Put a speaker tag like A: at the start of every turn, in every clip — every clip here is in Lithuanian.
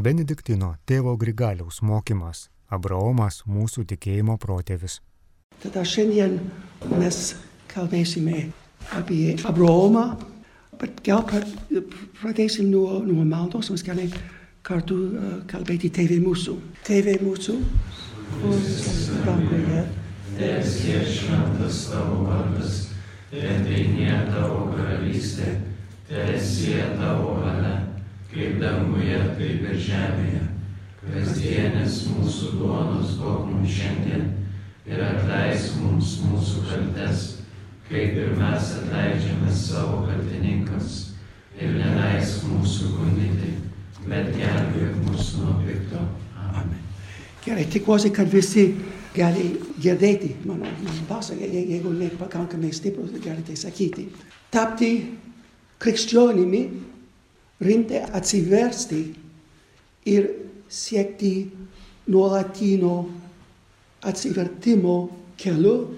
A: Benediktino tėvo Grigaliaus mokymas - Abraomas mūsų tikėjimo protėvis.
B: Tada šiandien mes kalbėsime apie Abraomą, bet gal pradėsim nuo, nuo maldos, mes galime kartu uh, kalbėti tėvė mūsų. Tėvė mūsų, kuris dangoje.
C: Teesie šventas tavo vardas, teateinė tavo karalystė, teesie tavo valia, kaip danguje, taip ir žemėje. Kasdienės mūsų duonos duok mums šiandien ir atleisk mums mūsų kaltes, kaip ir mes atleidžiame savo kaltininkams. Ir neleisk mūsų gundyti, bet gelbėk mus nuo pikto.
B: Amen. Gerai, tikiuosi, kad visi gali girdėti mano, je- jeigu nepakankamai stiprus, galite sakyti. Tapti krikščionimi rimtai atsiversti ir siekti nuolatino atsivertimo keliu,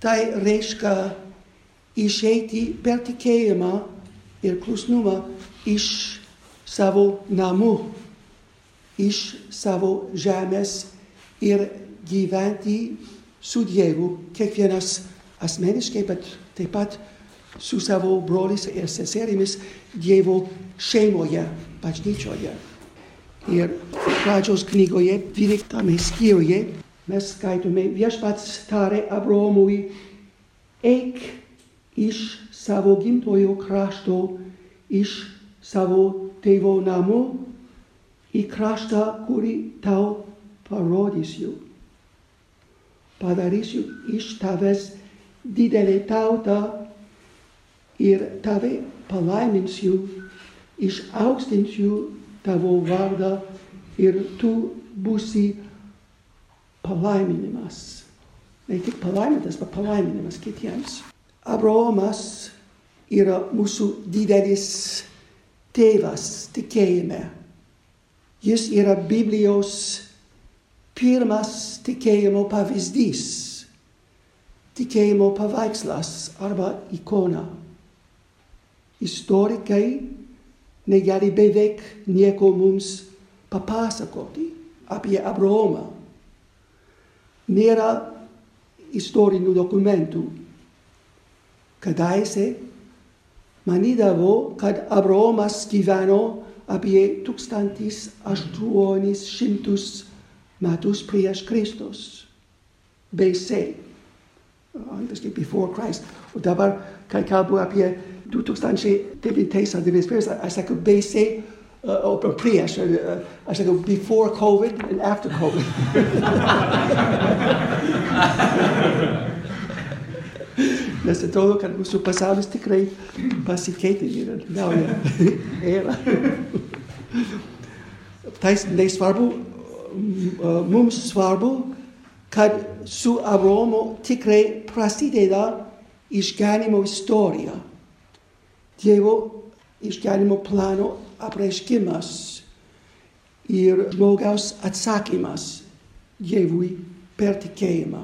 B: tai reiškia išeiti per tikėjimą ir klusnumą iš savo namų, iš savo žemės ir gyventi su Dievu, kiekvienas asmeniškai, bet taip pat su savo broliais ir seserimis Dievo šeimoje, bažnyčioje. Ir pradžios knygoje, 12 skyriuje, mes skaitome viešpats tarė Abraomui, eik iš savo gimtojo krašto, iš savo tėvo namų, į kraštą, kurį tau parodysiu. Padarysiu iš tavęs didelį tautą ir tave palaiminsiu, išaukštinsiu tavo vardą ir tu būsi palaiminimas. Ne tik palaimintas, bet palaiminimas kitiems. Abraomas yra mūsų didelis tėvas tikėjime. Jis yra Biblijos pirmas tikėjimo pavyzdys, tikėjimo paveikslas arba ikona. istorikai negali beveik nieko mums papasakoti apie Abraomą. Nėra istorinių dokumentų. Kadaise manydavo, kad Abraomas gyveno apie 1800 metus prieš Kristus. BC, angliškai before Christ. O dabar, kai kalbu apie 2009 ar 2021, aš sakau BC, uh, o prieš, uh, aš sakau before COVID and after COVID. Nes atrodo, kad mūsų pasaulis tikrai pasikeitė ir nauja era. Tai nesvarbu, mums svarbu, kad su Abraomu tikrai prasideda išganimo istorija. Dievo išganimo plano apreiškimas ir žmogaus atsakymas Dievui per tikėjimą.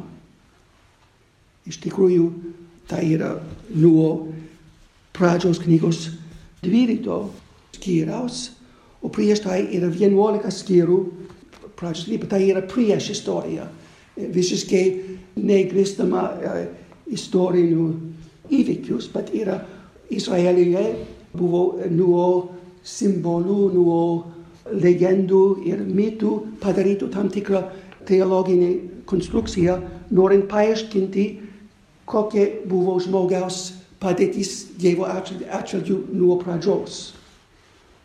B: Iš tikrųjų, tai yra nuo pradžios knygos 12 skyriaus, o prieš tai yra 11 skyrių pradžios knygos, tai yra prieš istoriją. Visiškai negrįstama uh, istorinių įvykius, bet yra Izraelyje buvo nuo simbolių, nuo legendų ir mitų padarytų tam tikrą teologinę konstrukciją, norint paaiškinti, kokia buvo žmogaus padėtis Dievo atžvilgiu nuo pradžios.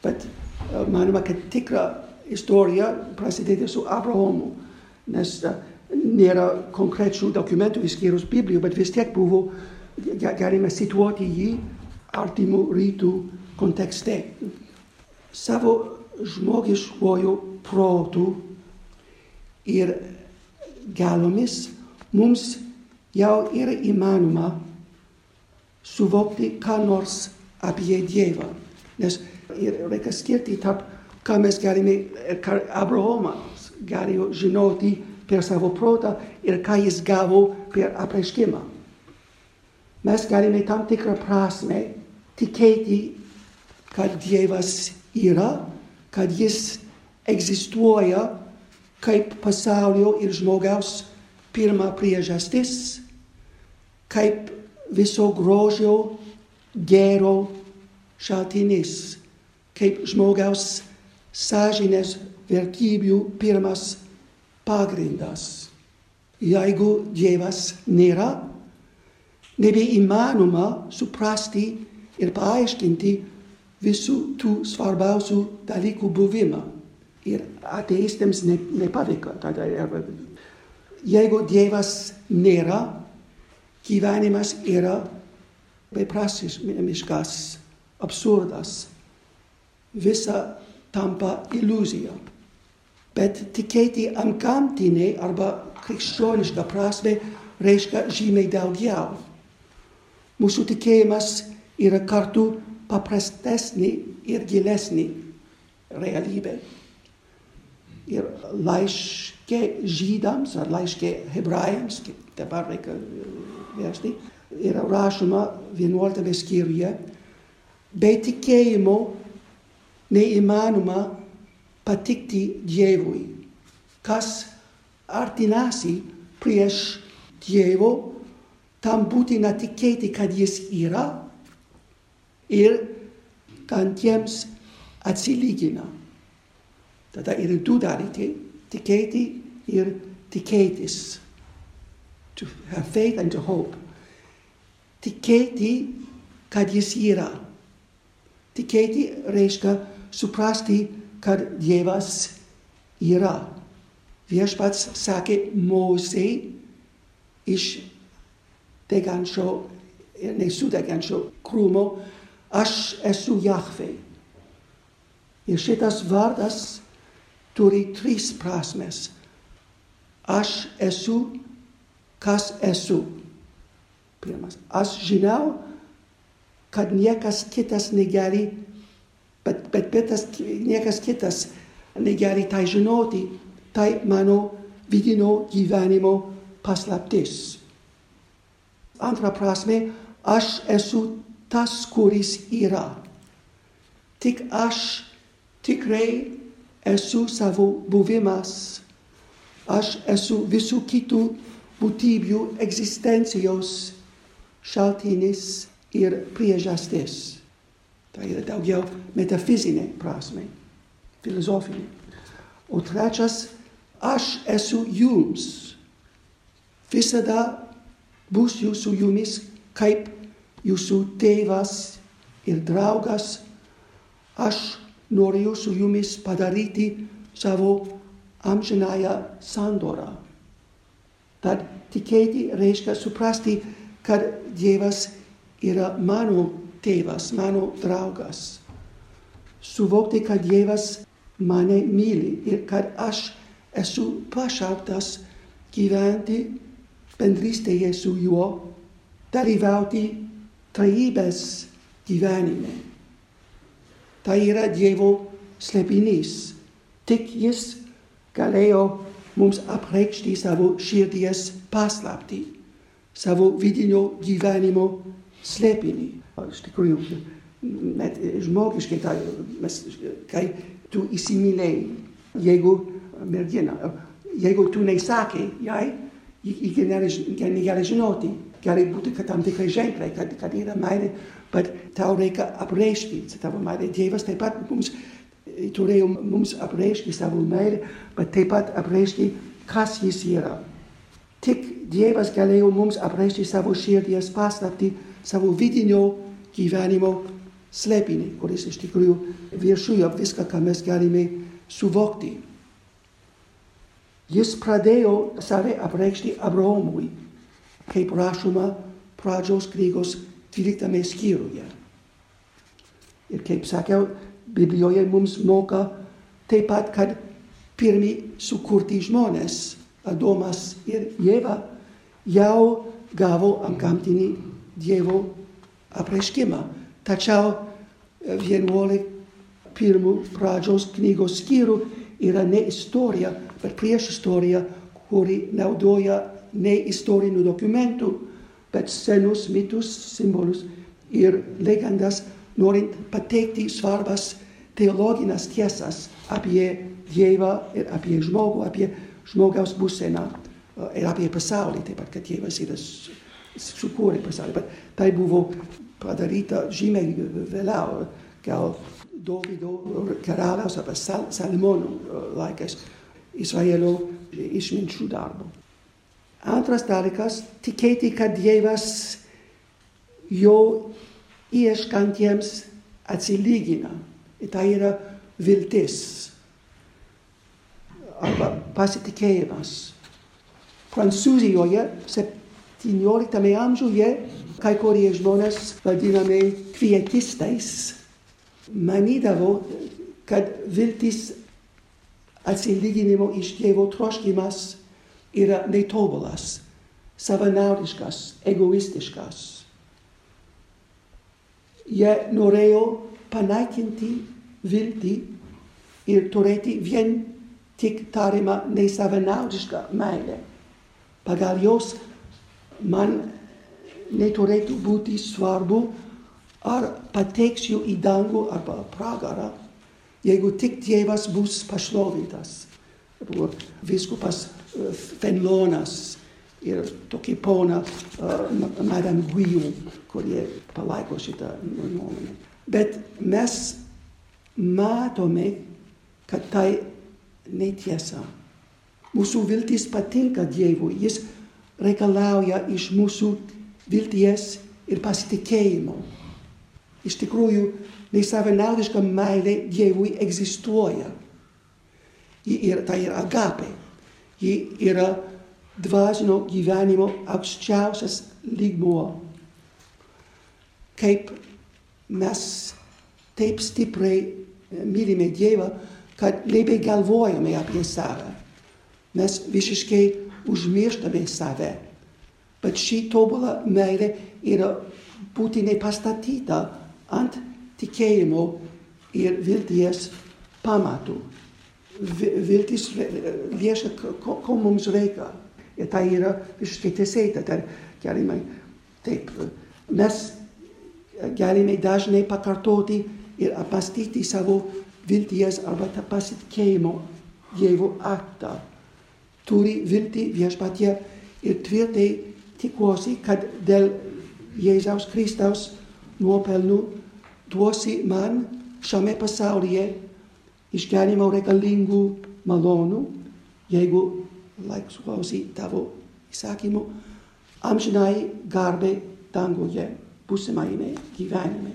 B: Bet uh, manoma, kad tikra istorija prasideda su Abraomu, nes uh, nėra konkrečių dokumentų išskyrus Biblijų, bet vis tiek buvo, galime situuoti jį artimų rytų kontekste. Savo žmogiškojų protų ir galomis mums jau yra įmanoma suvokti ką nors apie Dievą. Nes reikia skirti tarp, ką mes galime, ką Abraomas galėjo žinoti per savo protą ir ką jis gavo per apreiškimą. Mes galime tam tikrą prasme tikėti, kad Dievas yra, kad jis egzistuoja kaip pasaulio ir žmogaus pirma priežastis, kaip viso grožio gero šaltinis, kaip žmogaus sąžinės vertybių pirmas pagrindas. Jeigu Dievas nėra, nebeįmanoma suprasti ir paaiškinti visų tų svarbiausių dalykų buvimą. Ir ateistams ne, nepavyko. Tada, jeigu Dievas nėra, gyvenimas yra beprasmiškas, absurdas. Visa tampa iliuzija. Bet tikėti antgamtinė arba krikščioniška prasme reiškia žymiai daugiau. Mūsų tikėjimas yra kartu paprastesnė ir gilesnė realybė. Ir laiškė žydams ar laiškė hebrajams, kaip dabar reikia versti, yra rašoma 11 skyriuje, be tikėjimo neįmanoma patikti Dievui. Kas artinasi prieš Dievo, tam būtina tikėti, kad jis yra ir kad jiems atsilygina. Tada yra du dalykai - tikėti ir tikėtis. To have faith and to hope. Tikėti, kad jis yra. Tikėti reiškia suprasti, kad Dievas yra. Viešpats sakė Mozei iš degančio ir nesudegančio krūmo, aš esu Jahve. Ir šitas vardas turi tris prasmes. Aš esu, kas esu. Pirmas, aš žinau, kad niekas kitas negali, bet, bet, bet niekas kitas negali tai žinoti, tai mano vidinio gyvenimo paslaptis. Antra prasme, aš esu tas, kuris yra. Tik aš tikrai esu savo buvimas. Aš esu visų kitų būtybių egzistencijos šaltinis ir priežastis. Tai yra daugiau metafizinė prasme, filosofinė. O trečias, aš esu jums. Visada būsiu su jumis kaip jūsų tėvas ir draugas. Aš noriu su jumis padaryti savo amžinąją sandorą. Tad tikėti reiškia suprasti, kad Dievas yra mano tėvas, mano draugas. Suvokti, kad Dievas mane myli ir kad aš esu pašauktas gyventi bendrystėje su juo, dalyvauti taibes divanime. Taira dievo slepinis, Tik iis galeo mums aprecti savo širdies paslapti, savo vidinio divanimo slepini. Sti kurium, met žmogis tai, mes, kai tu isimilei, jeigu mergina, jeigu tu nei sakei, jai, i, i, i, Gali būti, kad tam tikrai ženklai, kad, kad yra meilė, bet tau reikia apreišti tavo meilę. Dievas taip pat mums turėjo mums apreišti savo meilę, bet taip pat apreišti, kas jis yra. Tik Dievas galėjo mums apreišti savo širdies paslapti, savo vidinio gyvenimo slėpinį, kuris iš tikrųjų viršuja viską, ką mes galime suvokti. Jis pradėjo save apreikšti Abraomui, kaip rašoma pradžios knygos 12 skyriuje. Ir kaip sakiau, Biblijoje mums moka taip pat, kad pirmi sukurti žmonės, Adomas ir Jėva, jau gavo antgamtinį Dievo apreiškimą. Tačiau vienuolik pirmų pradžios knygos skyrių yra ne istorija, bet prieš istoriją, kuri naudoja ne istorinių dokumentų, bet senus mitus, simbolius ir legendas, norint pateikti svarbas teologinės tiesas apie Dievą ir apie žmogų, apie žmogaus būseną ir apie pasaulį, taip pat, kad Dievas yra sukūrė pasaulį. Bet tai buvo padaryta žymiai vėliau, gal Dovydo karaliaus arba Sal Salimonų laikais Izraelio išminčių darbo. antras tarikas tikėti, kad Dievas jo ieškantiems atsilygina. Tai yra viltis arba pasitikėjimas. Prancūzijoje 17 amžiuje kai kurie žmonės vadinami kvietistais manydavo, kad viltis atsilyginimo iš Dievo troškimas yra netobulas, savanaudiškas, egoistiškas. Jie norėjo panaikinti viltį ir turėti vien tik tariamą nesavanaudišką meilę. Pagal jos man neturėtų būti svarbu, ar pateksiu į dangų arba pragarą, jeigu tik Dievas bus pašlovintas. Buvo viskupas Fenlonas ir tokia pona uh, Madame Guillaume, kurie palaiko šitą nuomonę. Bet mes matome, kad tai netiesa. Mūsų viltis patinka Dievui, jis reikalauja iš mūsų vilties ir pasitikėjimo. Iš tikrųjų, nesavanaudiška meilė Dievui egzistuoja. Yra, tai yra agapė. Ji yra dvasinio gyvenimo aukščiausias lygmuo. Kaip mes taip stipriai mylime Dievą, kad nebegalvojame apie save. Mes visiškai užmirštame save. Bet ši tobula meilė yra būtinai pastatyta ant tikėjimo ir vilties pamatų. Viltis liečia, ko, ko mums reikia. Ir tai yra visiškai teisėta. Tai galime, taip, mes galime dažnai pakartoti ir apmastyti savo vilties arba pasitikėjimo Dievo aktą. Turi viltį viešpatie ir tvirtai tikiuosi, kad dėl Jėzaus Kristaus nuopelnų duosi man šiame pasaulyje išganimo reikalingų malonų, jeigu laiksuosi tavo įsakymų, amžinai garbė danguje, būsimajame gyvenime.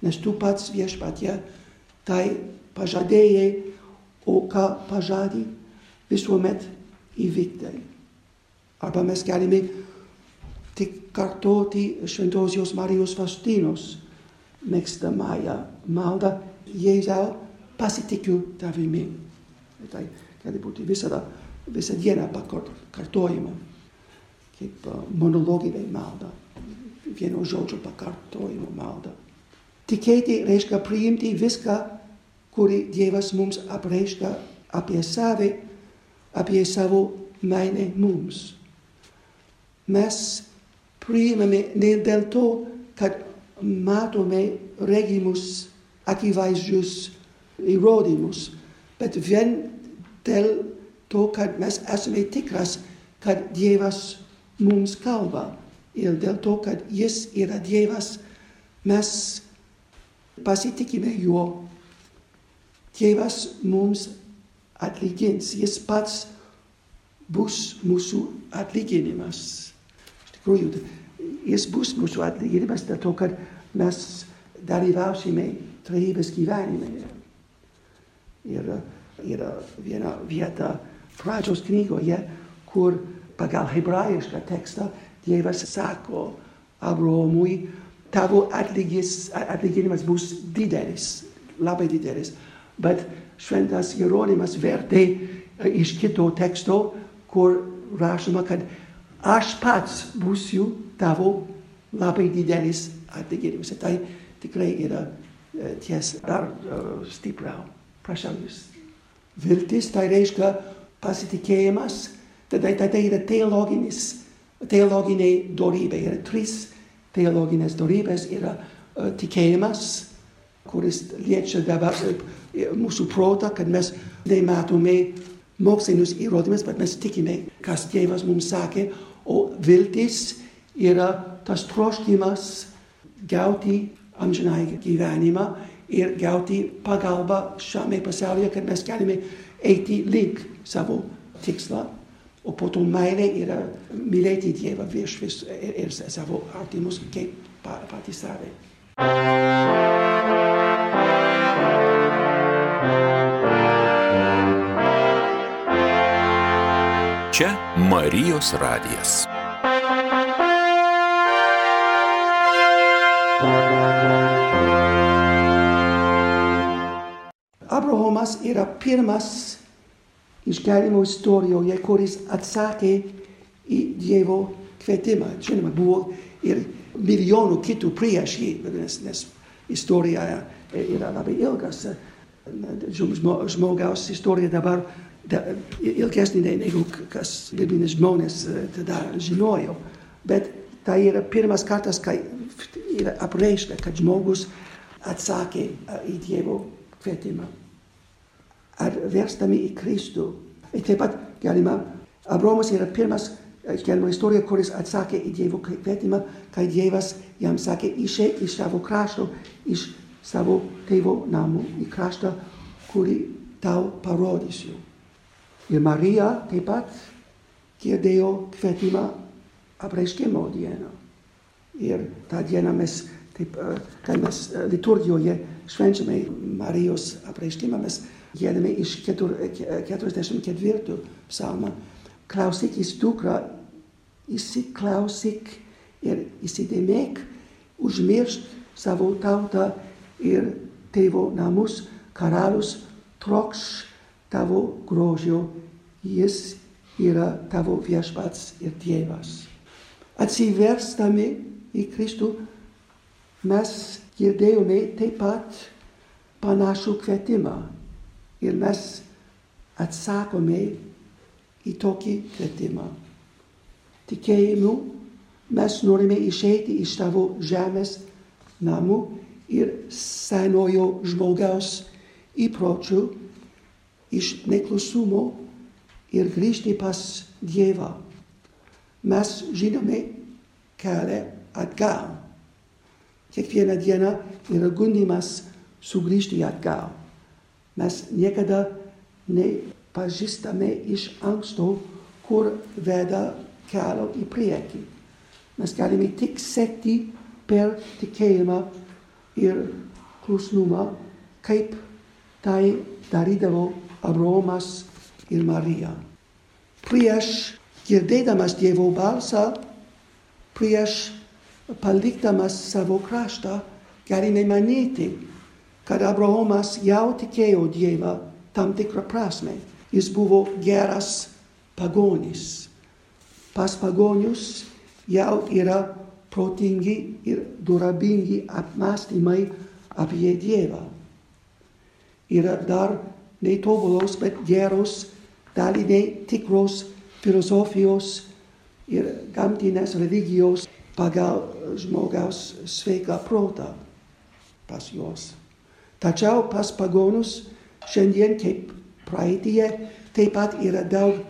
B: Nes tu pats viešpatie tai pažadėjai, o ką pažadai, visuomet įvykdai. Arba mes galime tik kartoti šventosios Marijos Faustinos mėgstamąją maldą Jėzau pasitikiu tavimi. Tai gali būti visada, visą dieną pakartojama, kaip monologinė malda, vieno žodžio pakartojimo malda. Tikėti reiškia priimti viską, kurį Dievas mums apreiškia apie save, apie savo meilę mums. Mes priimame ne dėl to, kad matome regimus akivaizdžius įrodymus, bet vien dėl to, kad mes esame tikras, kad Dievas mums kalba ir dėl to, kad Jis yra Dievas, mes pasitikime juo. Dievas mums atlygins, Jis pats bus mūsų atlyginimas. Iš tikrųjų, jis bus mūsų atlyginimas dėl to, kad mes dalyvausime trejybės gyvenime. Ir yra viena vieta pradžios knygoje, kur pagal hebrajišką tekstą Dievas sako Abraomui, tavo atlygis, atlyginimas bus didelis, labai didelis. Bet šventas Jeronimas vertė iš kito teksto, kur rašoma, kad aš pats būsiu tavo labai didelis atlyginimas. Tai tikrai yra tiesa dar stipriau. Prašau jūs. Viltis tai reiškia pasitikėjimas, tada tai yra teologinis, teologiniai dorybė. Yra trys teologinės dorybės. Yra uh, tikėjimas, kuris liečia dabar mūsų protą, kad mes nematome mokslinius įrodymus, bet mes tikime, kas tėvas mums sakė, o viltis yra tas troškimas gauti amžinai gyvenimą ir gauti pagalbą šiame pasaulyje, kad mes galime eiti link savo tikslą. O po to meilė yra mylėti Dievą virš vis ir, ir savo artimus kaip patys save.
D: Čia Marijos radijas.
B: Abraomas yra pirmas išgelimo istorijoje, kuris atsakė į Dievo kvietimą. Žinoma, buvo ir milijonų kitų prieš jį, nes, nes istorija yra labai ilgas. Žmogaus istorija dabar da, ilgesnė negu kas biblinis žmonės tada žinojo. Bet tai yra pirmas kartas, kai yra apreiškia, kad žmogus atsakė į Dievo kvietimą. Ar verstami į Kristų. Ir taip pat galima, Abraomas yra pirmas iškelimo istorija, kuris atsakė į Dievo kvietimą, kai Dievas jam sakė, išeik iš savo krašto, iš savo tėvo namų, į kraštą, kurį tau parodysiu. Ir Marija taip pat girdėjo kvietimą apreiškimo dieną. Ir tą dieną mes, taip, kai mes liturgijoje švenčiame Marijos apreiškimą, mes giedame iš 44 psalmą. Klausykis dukra, įsiklausyk ir įsidėmėk, užmiršk savo tautą ir tėvo namus, karalius trokš tavo grožio, jis yra tavo viešpats ir Dievas. Atsiverstami į Kristų mes girdėjome taip pat panašų kvietimą ir mes atsakome į tokį kvietimą. Tikėjimu mes norime išeiti iš tavo žemės namų ir senojo žmogaus įpročių, iš neklusumo ir grįžti pas Dievą. Mes žinome kelią atgal. Kiekvieną dieną yra gundimas sugrįžti atgal. Mes niekada nepažįstame iš anksto, kur veda kelio į priekį. Mes galime tik sekti per tikėjimą ir klusnumą, kaip tai darydavo Abraomas ir Marija. Prieš girdėdamas Dievo balsą, prieš palikdamas savo kraštą, galime manyti, kad Abraomas jau tikėjo Dievą tam tikrą prasme. Jis buvo geras pagonis. Pas pagonius jau yra protingi ir durabingi apmąstymai apie Dievą. Yra dar netobulos, bet geros daliniai tikros filosofijos ir gamtinės religijos pagal žmogaus sveiką protą pas juos. Tačiau pas pagonus šiandien kaip praeitie taip pat yra daug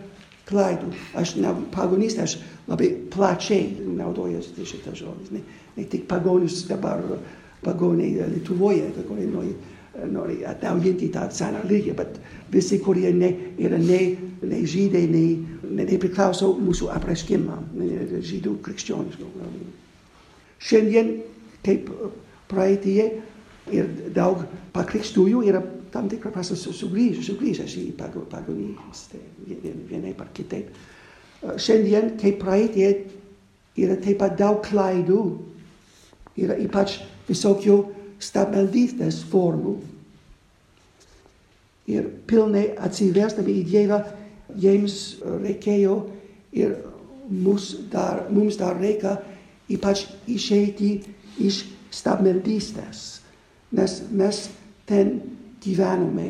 B: klaidų. Aš ne pagonistė, aš labai plačiai naudojasi šitą žodį. Ne, ne tik pagonus dabar pagoniai Lietuvoje, kurie nori, nori atnaujinti tą seną religiją, bet visi, kurie ne, yra ne, ne žydai, ne, ne, nepriklauso mūsų apreiškimam, žydų krikščioniškų. Šiandien kaip praeitie ir daug pakrikštųjų yra tam tikrą prasme sugrįžę, sugrįžęs į pagonystę vienaip ar kitaip. Šiandien, kaip praeitie, yra taip pat daug klaidų, yra ypač visokių stabmeldystės formų. Ir pilnai atsiverstami į Dievą, jiems reikėjo ir mums dar, mums dar reikia ypač išeiti iš stabmeldystės, nes mes ten gyvenome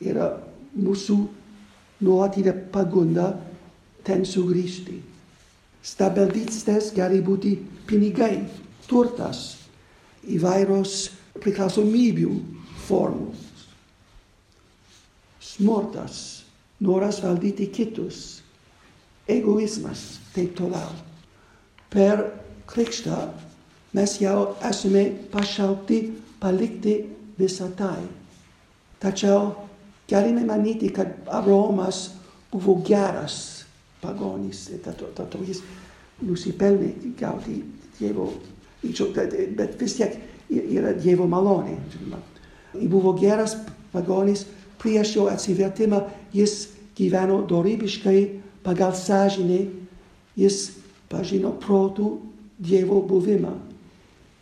B: yra mūsų nuolatinė pagunda ten sugrįžti. Stabmeldystės gali būti pinigai, turtas, įvairios priklausomybių formų. Smurtas, noras valdyti kitus, egoizmas, taip toliau. Per krikštą mes jau esame pašaukti palikti visą tai. Tačiau galime manyti, kad Abraomas buvo geras pagonis, tato jis nusipelnė gauti Dievo, bet vis tiek yra Dievo malonė. Buvo geras pagonis, prieš jo atsivertimą jis gyveno dorybiškai pagal sąžinę, jis pažino protų Dievo buvimą.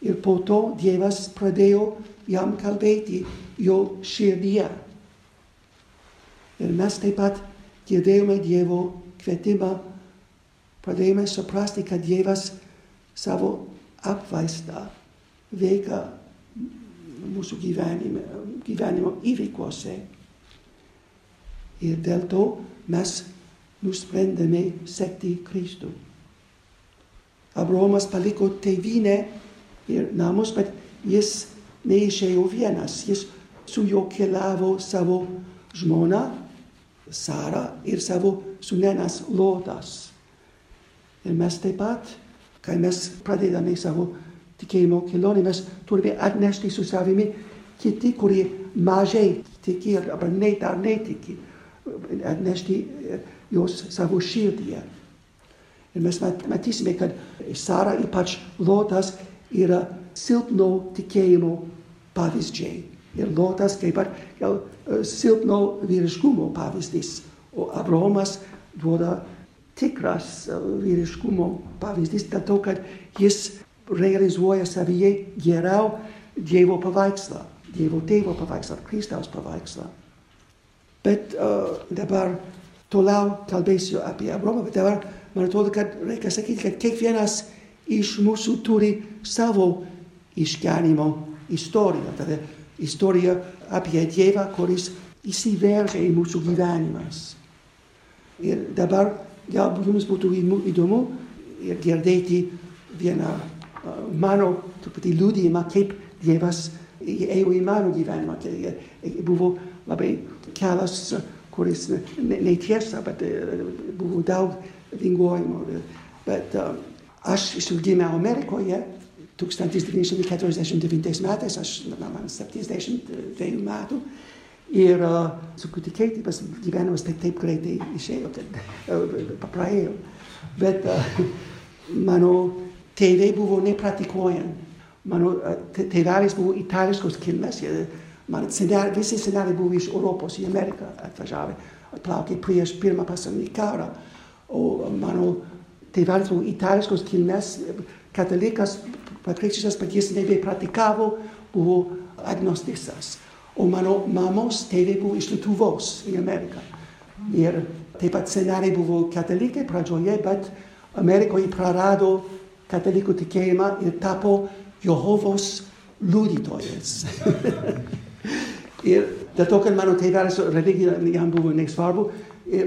B: Ir po to Dievas pradėjo jam kalbėti jo širdyje. Ir mes taip pat girdėjome Dievo kvietimą, pradėjome suprasti, kad Dievas savo apvaizdą veikia mūsų gyvenime, gyvenimo įvykiuose. Ir dėl to mes nusprendėme sekti Kristų. Abraomas paliko tėvynę ir namus, bet jis neišėjo vienas. Jis su juo keliavo savo žmoną, Sara ir savo sunenas Lotas. Ir mes taip pat, kai mes pradedame savo tikėjimo kelionę, mes turime atnešti su savimi kiti, kurie mažai tiki arba ne dar netiki, atnešti juos savo širdyje. Ir mes matysime, kad Sara, ypač Lotas, yra silpno tikėjimo pavyzdžiai. Ir Lotas kaip pat jau silpno vyriškumo pavyzdys. O Abraomas duoda tikras vyriškumo pavyzdys dėl to, kad jis realizuoja savyje geriau Dievo paveikslą, Dievo tėvo paveikslą, Kristaus paveikslą. Bet uh, dabar toliau kalbėsiu apie Abraomą, bet dabar man atrodo, kad reikia sakyti, kad kiekvienas iš mūsų turi savo išganimo istoriją. Tada istorija apie Dievą, kuris įsiveržia į mūsų gyvenimas. Ir dabar galbūt jums būtų įdomu ir girdėti vieną uh, mano truputį liūdėjimą, kaip Dievas ėjo į mano gyvenimą. Buvo labai kelias, kuris netiesa, bet buvo daug vingojimo. Bet uh, aš gimęs Amerikoje 1949 metais, aš, man 72 metų. Ir uh, bet gyvenimas taip, taip greitai išėjo, kad uh, praėjo. Bet uh, mano tėvai buvo nepratikuojant. Mano tėvelis buvo itališkos kilmės. Man senel, visi seneliai buvo iš Europos į Ameriką atvažiavę. Plaukė prieš pirmą pasaulinį karą. O mano tėvelis buvo itališkos kilmės, katalikas, pakrikštytas, bet jis nebepratikavo, buvo agnostisas. O mano mamos tėvai buvo iš Lietuvos į Ameriką. Ir taip pat seneliai buvo katalikai pradžioje, bet Amerikoje prarado katalikų tikėjimą ir tapo Jehovos liudytojas. ir dėl to, kad mano tėvelis religija jam buvo nesvarbu,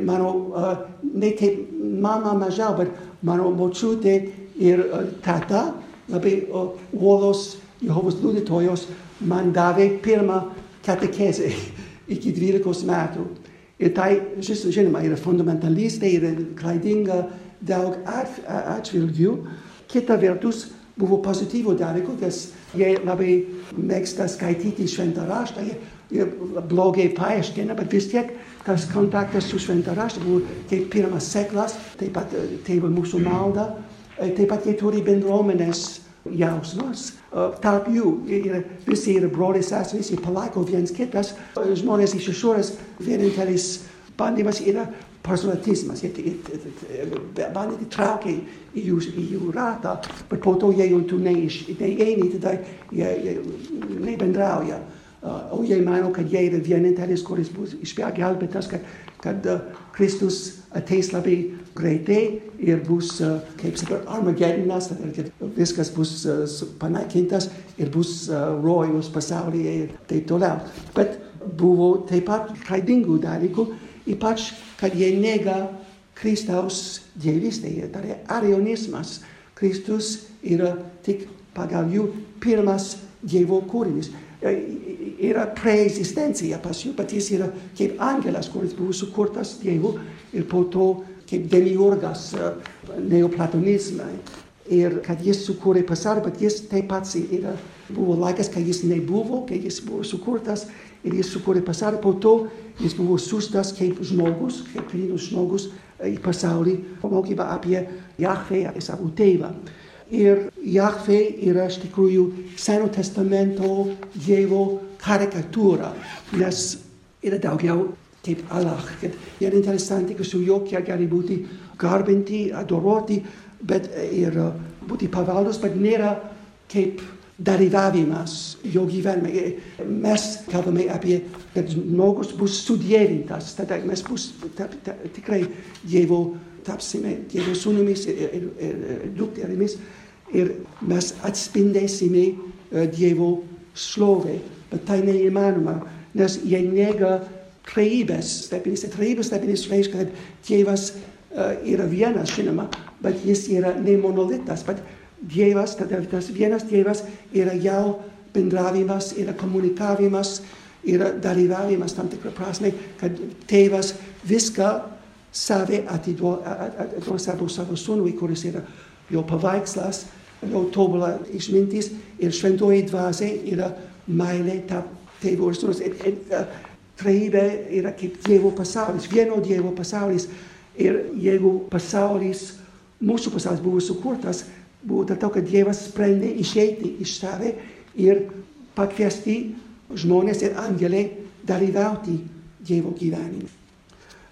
B: mano, uh, ne kaip mama mažiau, bet mano močiutė ir uh, tata, labai uolos Jehovos liudytojos, man davė pirmą katekezę iki 12 metų. Ir tai, žinoma, yra fundamentalistė, yra klaidinga daug atžvilgių. Kita vertus, buvo pozityvų dalykų, nes jie labai mėgsta skaityti šventą raštą, jie blogai paaiškina, bet vis tiek tas kontaktas su šventą raštą buvo kaip pirmas seklas, taip pat tėvo mūsų malda, taip pat jie turi bendruomenės jausmas. Tarp jų yra, visi yra broliai seserys, jie palaiko viens kitas, žmonės iš išorės vienintelis bandymas yra personalizmas, bandyti traukia į jų, į jų ratą, bet po to jeigu tu neįeini, tada jie, jie nebendrauja. Uh, o jie mano, kad jie yra vienintelis, kuris bus išgelbėtas, kad, kad uh, Kristus ateis labai greitai ir bus, uh, kaip sakau, Armagedonas, kad viskas bus uh, panaikintas ir bus rojus pasaulyje ir taip toliau. Bet buvo taip pat klaidingų dalykų, ypač kad jie nega Kristaus dievystę. Tai yra arionizmas. Kristus yra tik pagal jų pirmas Dievo kūrinys. E, Yra preexistencija pas jų, bet jis yra kaip angelas, kuris buvo sukurtas Dievu ir po to kaip demiurgas e, neoplatonizmai. Ir kad jis sukūrė pasaulį, bet jis taip pat yra, buvo laikas, kai jis nebuvo, kai jis buvo sukurtas ir jis sukūrė pasaulį, po to jis buvo siūstas kaip žmogus, kaip klinus žmogus į pasaulį, pamokymą apie Jahve, apie savo tėvą. Ir Jahve yra iš tikrųjų Seno testamento Dievo karikatūra, nes yra daugiau kaip Allah, kad yra interesanti, kad su juo kiek gali būti garbinti, adoroti, bet ir būti pavaldus, bet nėra kaip dalyvavimas jo gyvenime. Mes kalbame apie, kad žmogus bus sudėvintas, tada mes bus ta, ta, tikrai Dievo tapsime Dievo sūnumis ir, ir, ir, ir dukterimis ir mes atspindėsime Dievo šlovę, bet tai neįmanoma, nes jie nega trejybės slėpinys. Trejybės slėpinys reiškia, kad Dievas uh, yra vienas, žinoma, bet jis yra ne monolitas, bet Dievas, tada tas vienas Dievas yra jau bendravimas, yra komunikavimas, yra dalyvavimas tam tikrą prasme, kad tėvas viską save atiduoda savo, savo sūnui, kuris yra jo paveikslas, jo tobula išmintis ir šventoji dvasia yra meilė tarp tėvo ir sūnus. Trejybė yra kaip Dievo pasaulis, vieno Dievo pasaulis. Ir jeigu pasaulis, mūsų pasaulis buvo sukurtas, buvo dėl to, kad Dievas sprendė išeiti iš save ir pakviesti žmonės ir angelai dalyvauti Dievo gyvenime.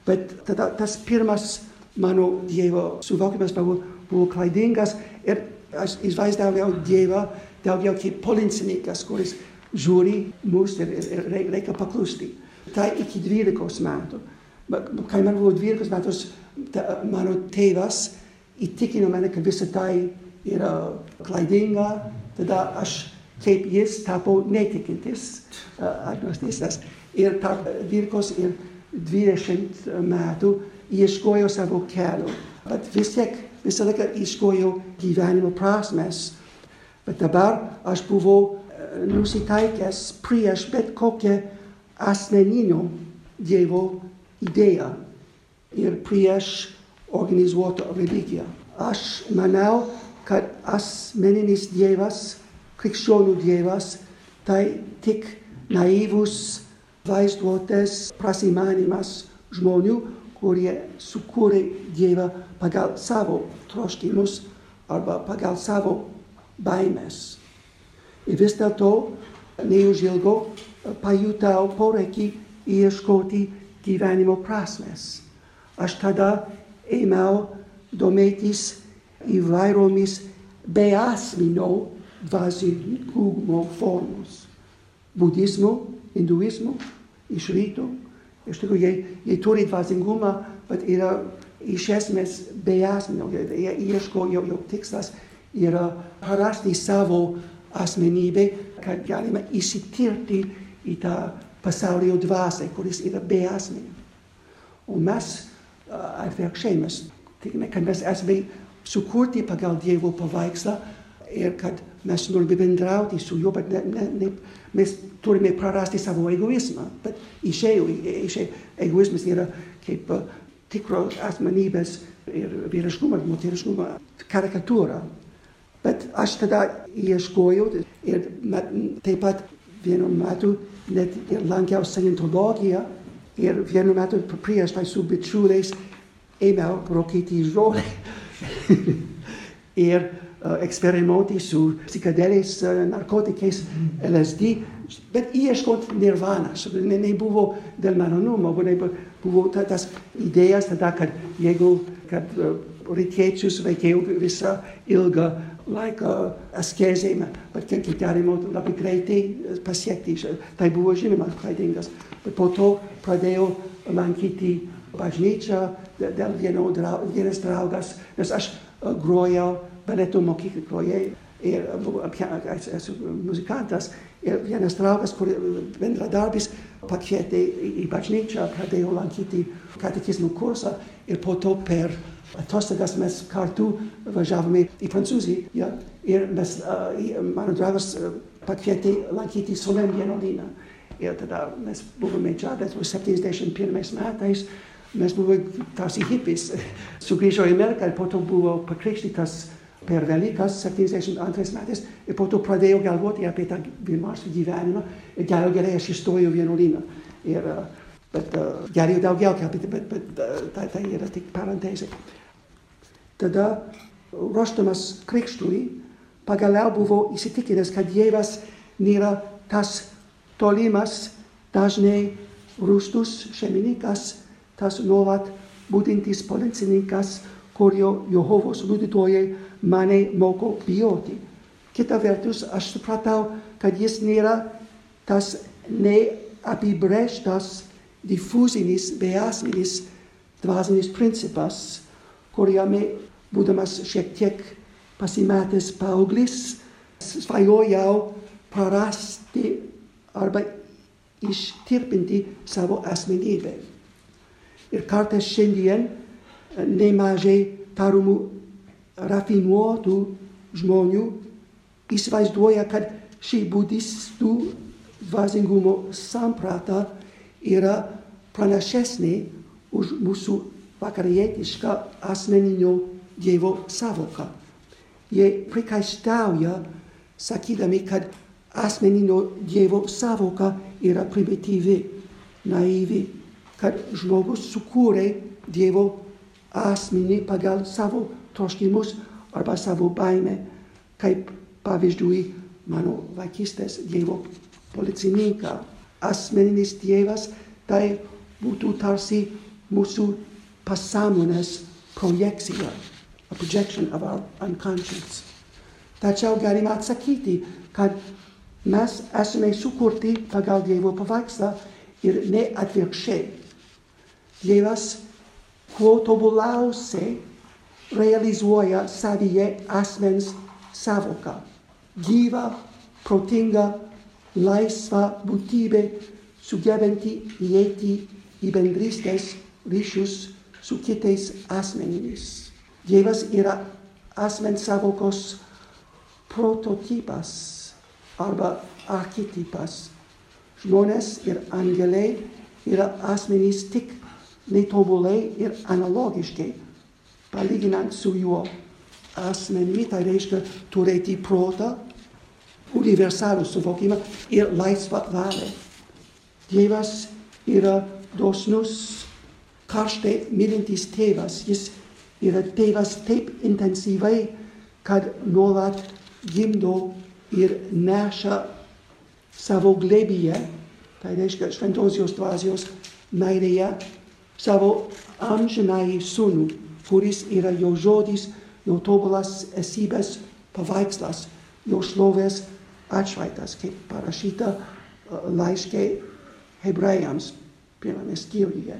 B: Bet tada tas pirmas mano Dievo suvokimas buvo, buvo klaidingas ir aš įsivaizdavau Dievą daugiau kaip policininkas, kuris žiūri mus ir, ir, ir reikia paklusti. Tai iki 12 metų. Kai man buvo 12 metus, ta, mano tėvas įtikino mane, kad visa tai yra klaidinga, tada aš kaip jis tapo netikintis agnostistas. Ir tarp 12 ir 20 metų ieškojo savo kelio. Bet vis tiek visą laiką ieškojau gyvenimo prasmes. Bet dabar aš buvau nusiteikęs prieš bet kokią asmeninio Dievo idėją ir prieš organizuotą religiją. Aš manau, kad asmeninis Dievas, krikščionių Dievas, tai tik naivus vaizduotės prasimanimas žmonių, kurie sukūrė Dievą pagal savo troškimus arba pagal savo baimės. Vis dėlto neužilgo pajutau poreikį ieškoti gyvenimo prasmes. Aš tada ėmiau domėtis įvairiomis beasminio dvasingumo formos. Budizmu, hinduizmu, iš rytų. Iš tikrųjų, jie, jie turi dvasingumą, bet yra iš esmės beasminio. Jie ieško, jo, jo tikslas yra parasti savo asmenybę, kad galime įsitirti į tą pasaulio dvasę, kuris yra beasmenio. O mes atvirkščiai, mes tikime, kad mes esame sukurti pagal Dievo paveikslą ir kad mes norime bendrauti su juo, bet ne, ne, ne, mes turime prarasti savo egoizmą. Bet išėjau, išėjau, egoizmas yra kaip uh, tikro asmenybės ir vyriškumo, moteriškumo karikatūra. Bet aš tada ieškojau ir taip pat vienu metu net ir lankiau scientologiją ir vienu metu prieš tai su bičiuliais ėmiau rokyti žolę ir uh, eksperimentai su psichedeliais, uh, narkotikais, LSD, bet ieškot nirvaną. Ne, nebuvo dėl malonumo, buvo ta, tas idėjas tada, kad jeigu kad, uh, rytiečius reikėjo visą ilgą laiką askezėjimą, bet kiek galima labai greitai pasiekti. Tai buvo žinoma klaidingas. Bet po to pradėjau lankyti bažnyčią dėl vieno, vienas draugas, nes aš grojau baleto mokykloje ir esu muzikantas. Ir vienas draugas, kur bendradarbis, pakvietė į bažnyčią, pradėjo lankyti katekizmų kursą ir po to per atostogas mes kartu važiavome į Prancūziją. Ir mes, uh, mano draugas uh, pakvietė lankyti Solem vienuolyną. Ir tada mes buvome čia, tas buvo 71 metais, mes buvome tarsi hipis, sugrįžo į Ameriką ir po to buvo pakrikštytas per Velykas 72 metais ir po to pradėjau galvoti apie tą Vilmarsų gyvenimą ir geriau gerai aš įstojau vienuolyną. Ir, bet uh, geriau daugiau kalbėti, bet, bet uh, tai, tai yra tik parantezė. Tada ruošdamas krikštui, pagaliau buvau įsitikinęs, kad Dievas nėra tas tolimas, dažnai rūstus šeimininkas, tas nuolat būdintis policininkas, kurio Jehovos liudytojai mane moko bijoti. Kita vertus, aš supratau, kad jis nėra tas neapibrėžtas, difuzinis, beasmenis dvasinis principas, kuriame, būdamas šiek tiek pasimetęs paauglys, svajojau prarasti arba ištirpinti savo asmenybę. Ir kartais šiandien nemažai tarumų rafinuotų žmonių įsivaizduoja, kad ši budistų dvasingumo samprata yra pranašesnė už mūsų vakarietišką asmeninio Dievo savoką. Jie prikaištauja, sakydami, kad asmeninio Dievo savoka yra primityvi, naivi, kad žmogus sukūrė Dievo asmenį pagal savo troškimus arba savo baimę, kaip pavyzdžiui mano vaikystės Dievo policininką. Asmeninis Dievas tai būtų tarsi mūsų pasąmonės projekcija, a projection of our unconscious. Tačiau galima atsakyti, kad mes esame sukurti pagal Dievo paveikslą ir ne atvirkščiai. Dievas kuo tobuliausiai realizuoja savyje asmens savoką. Gyva, protinga, laisva būtybė, sugebanti įeiti į bendrystės ryšius su kitais asmenimis. Dievas yra asmens savokos prototipas arba archetipas. Žmonės ir angelai yra asmenys tik netobulai ir analogiškai, palyginant su juo asmenimi, tai reiškia turėti protą, universalų suvokimą ir laisvą valią. Dievas yra dosnus, karštai mylintis tėvas. Jis yra tėvas taip intensyvai, kad nuolat gimdo ir neša savo glėbyje, tai reiškia šventosios dvasios meilėje, savo amžinai sūnų, kuris yra jo žodis, jo tobulas esybės paveikslas, jo šlovės atšvaitas, kaip parašyta laiškė hebrajams pirmame skyriuje.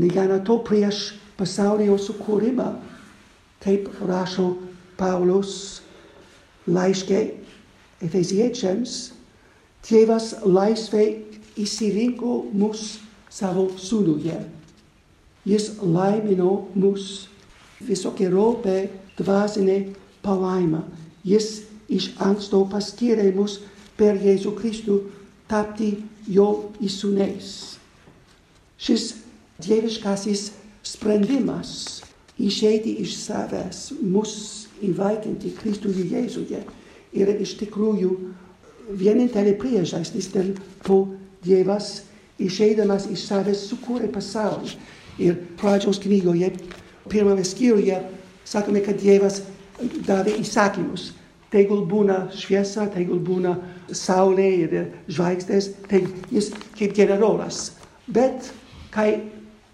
B: Negana to prieš pasaulio sukūrimą, kaip rašo Paulius laiškė Efeziečiams, tėvas laisvai įsirinko mus savo sūnuje. Jis laimino mus visokiojopai dvasinė palaima. Jis iš anksto paskyrė mus per Jėzų Kristų tapti jo įsūniais. Šis dieviškasis sprendimas išeiti iš savęs, mus įvaikinti Kristuje Jėzuje yra iš tikrųjų vienintelė priežastis, dėl ko Dievas išeidamas iš savęs sukūrė pasaulį. Ir pradžios knygoje, pirmame skyriuje, sakome, kad Dievas davė įsakymus. Tegul būna šviesa, tegul būna saulė ir žvaigždės, tai jis kaip generolas. Bet kai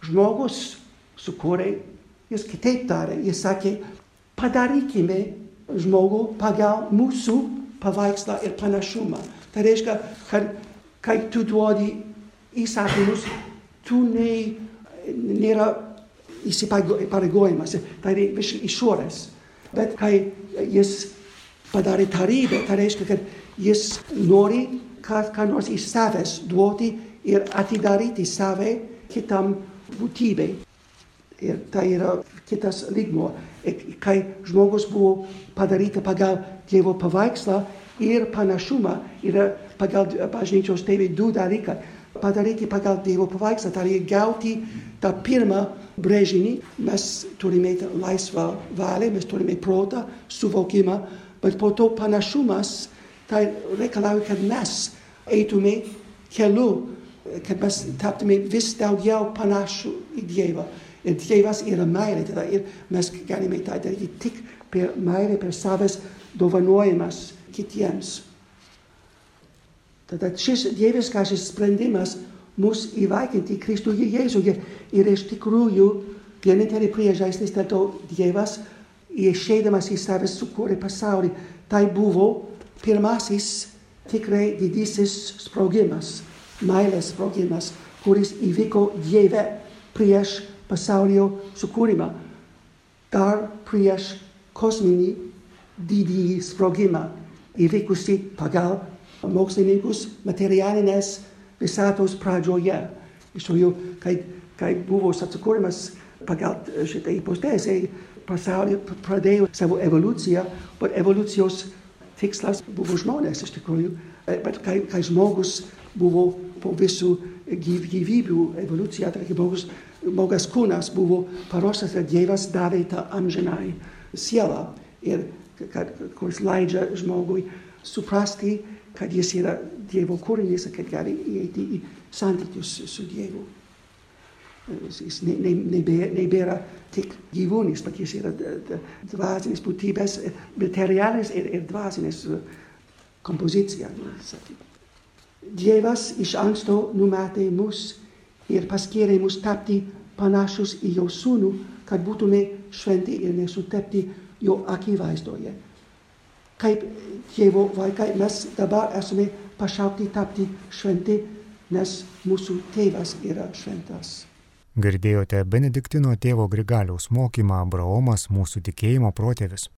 B: žmogus sukūrė, jis kitaip darė, jis sakė, padarykime žmogų pagal mūsų paveikslą ir panašumą. Tai reiškia, kad kai tu duodi įsakymus, tu ne, nėra įsipareigojimas, tai yra išorės. Bet kai jis padarė tarybę, tai reiškia, kad jis nori ką, ką nors iš savęs duoti ir atidaryti save kitam būtybei. Ir tai yra kitas lygmo. Kai žmogus buvo padaryta pagal Dievo paveikslą, ir panašumą yra pagal bažnyčios tėvai du dalykai. Padaryti pagal Dievo paveikslą, tai yra gauti tą pirmą brėžinį. Mes turime laisvą valią, mes turime protą, suvokimą, bet po to panašumas tai reikalauja, kad mes eitume keliu, kad mes taptume vis daugiau panašų į Dievą. Ir Dievas yra meilė, tada ir mes galime tą daryti tik per meilę, per savas dovanojimas kitiems. Tada šis dieviškasis sprendimas mus įvaikinti Kristų Jėzuje ir iš tikrųjų vienintelė priežastis, dėl to Dievas išeidamas į save sukūrė pasaulį. Tai buvo pirmasis tikrai didysis sprogimas, meilės sprogimas, kuris įvyko Dieve prieš pasaulio sukūrimą. Dar prieš kosminį didįjį sprogimą įvykusi pagal mokslininkus materialinės visatos pradžioje. Iš tikrųjų, kai, kai buvo atsikūrimas pagal šitą hipotezę, pasaulyje pradėjo savo evoliuciją, bet evoliucijos tikslas buvo žmonės iš tikrųjų. Bet kai, kai žmogus buvo po visų gyv, gyvybių evoliucija, tai žmogus, žmogas kūnas buvo paruoštas, kad Dievas davė tą amžinai sielą, ir, kad, kuris leidžia žmogui suprasti, kad jis yra Dievo kūrinys, kad gali įeiti į santykius su Dievu. Jis ne, ne, nebėra, nebėra tik gyvūnis, bet jis yra dvasinis būtybės, materialis ir, ir dvasinis kompozicija. Dievas iš anksto numatė mus ir paskyrė mus tapti panašus į jo sūnų, kad būtume šventi ir nesutepti jo akivaizdoje. Kaip Dievo vaikai mes dabar esame pašaukti tapti šventi, nes mūsų tėvas yra šventas.
A: Girdėjote Benediktino tėvo Grigaliaus mokymą Abraomas mūsų tikėjimo protėvis.